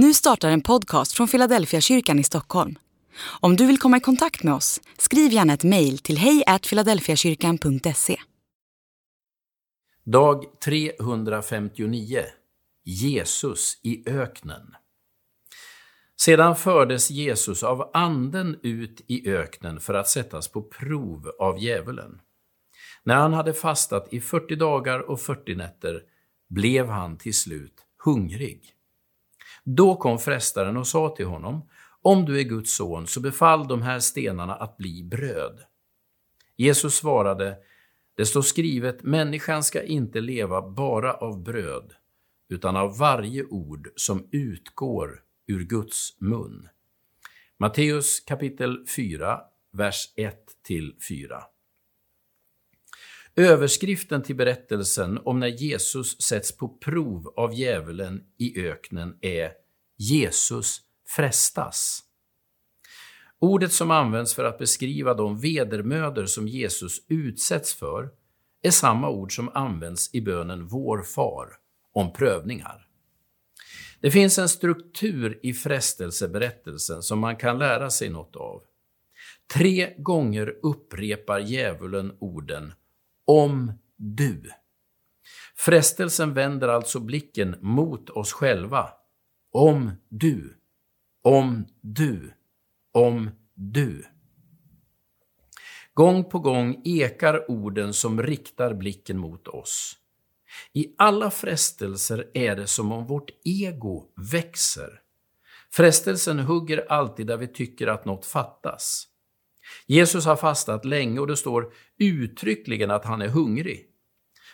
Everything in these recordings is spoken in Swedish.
Nu startar en podcast från Philadelphia kyrkan i Stockholm. Om du vill komma i kontakt med oss, skriv gärna ett mejl till hejfiladelfiakyrkan.se. Dag 359 Jesus i öknen. Sedan fördes Jesus av anden ut i öknen för att sättas på prov av djävulen. När han hade fastat i 40 dagar och 40 nätter blev han till slut hungrig. Då kom frestaren och sa till honom, om du är Guds son, så befall de här stenarna att bli bröd. Jesus svarade, det står skrivet, människan ska inte leva bara av bröd, utan av varje ord som utgår ur Guds mun. Matteus kapitel 4, vers 1-4. Överskriften till berättelsen om när Jesus sätts på prov av djävulen i öknen är Jesus frestas. Ordet som används för att beskriva de vedermödor som Jesus utsätts för är samma ord som används i bönen Vår far om prövningar. Det finns en struktur i frestelseberättelsen som man kan lära sig något av. Tre gånger upprepar djävulen orden om du. Frestelsen vänder alltså blicken mot oss själva. Om du, om du, om du. Gång på gång ekar orden som riktar blicken mot oss. I alla frestelser är det som om vårt ego växer. Frestelsen hugger alltid där vi tycker att något fattas. Jesus har fastat länge och det står uttryckligen att han är hungrig.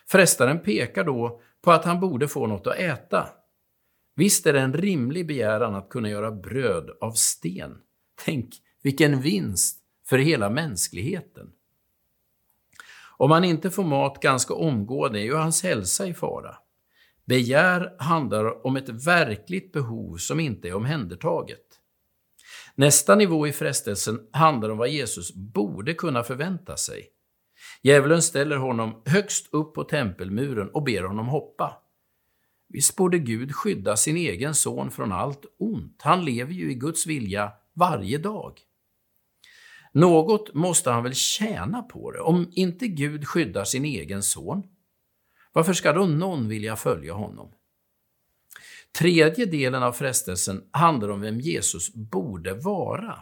Frestaren pekar då på att han borde få något att äta. Visst är det en rimlig begäran att kunna göra bröd av sten. Tänk vilken vinst för hela mänskligheten. Om han inte får mat ganska omgående är ju hans hälsa i fara. Begär handlar om ett verkligt behov som inte är omhändertaget. Nästa nivå i frestelsen handlar om vad Jesus borde kunna förvänta sig. Djävulen ställer honom högst upp på tempelmuren och ber honom hoppa. Visst borde Gud skydda sin egen son från allt ont. Han lever ju i Guds vilja varje dag. Något måste han väl tjäna på det, om inte Gud skyddar sin egen son? Varför ska då någon vilja följa honom? Tredje delen av frestelsen handlar om vem Jesus borde vara.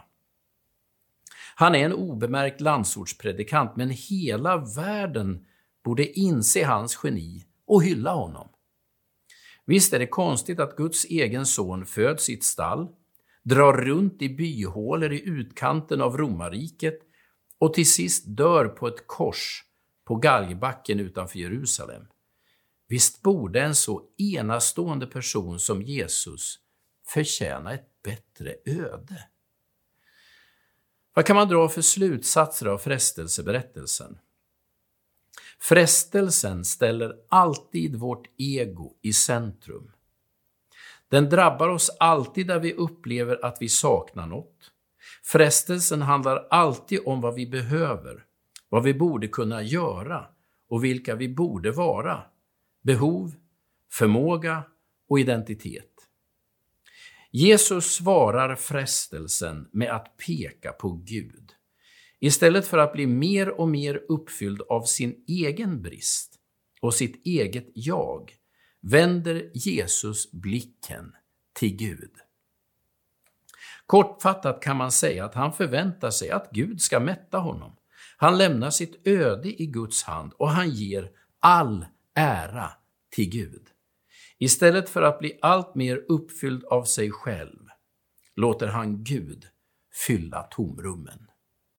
Han är en obemärkt landsortspredikant, men hela världen borde inse hans geni och hylla honom. Visst är det konstigt att Guds egen son föds i ett stall, drar runt i byhålor i utkanten av romarriket och till sist dör på ett kors på galgbacken utanför Jerusalem. Visst borde en så enastående person som Jesus förtjäna ett bättre öde? Vad kan man dra för slutsatser av frestelseberättelsen? Frestelsen ställer alltid vårt ego i centrum. Den drabbar oss alltid där vi upplever att vi saknar något. Frestelsen handlar alltid om vad vi behöver, vad vi borde kunna göra och vilka vi borde vara. Behov, förmåga och identitet. Jesus svarar frestelsen med att peka på Gud. Istället för att bli mer och mer uppfylld av sin egen brist och sitt eget jag vänder Jesus blicken till Gud. Kortfattat kan man säga att han förväntar sig att Gud ska mätta honom. Han lämnar sitt öde i Guds hand och han ger all ära till Gud. Istället för att bli allt mer uppfylld av sig själv låter han Gud fylla tomrummen.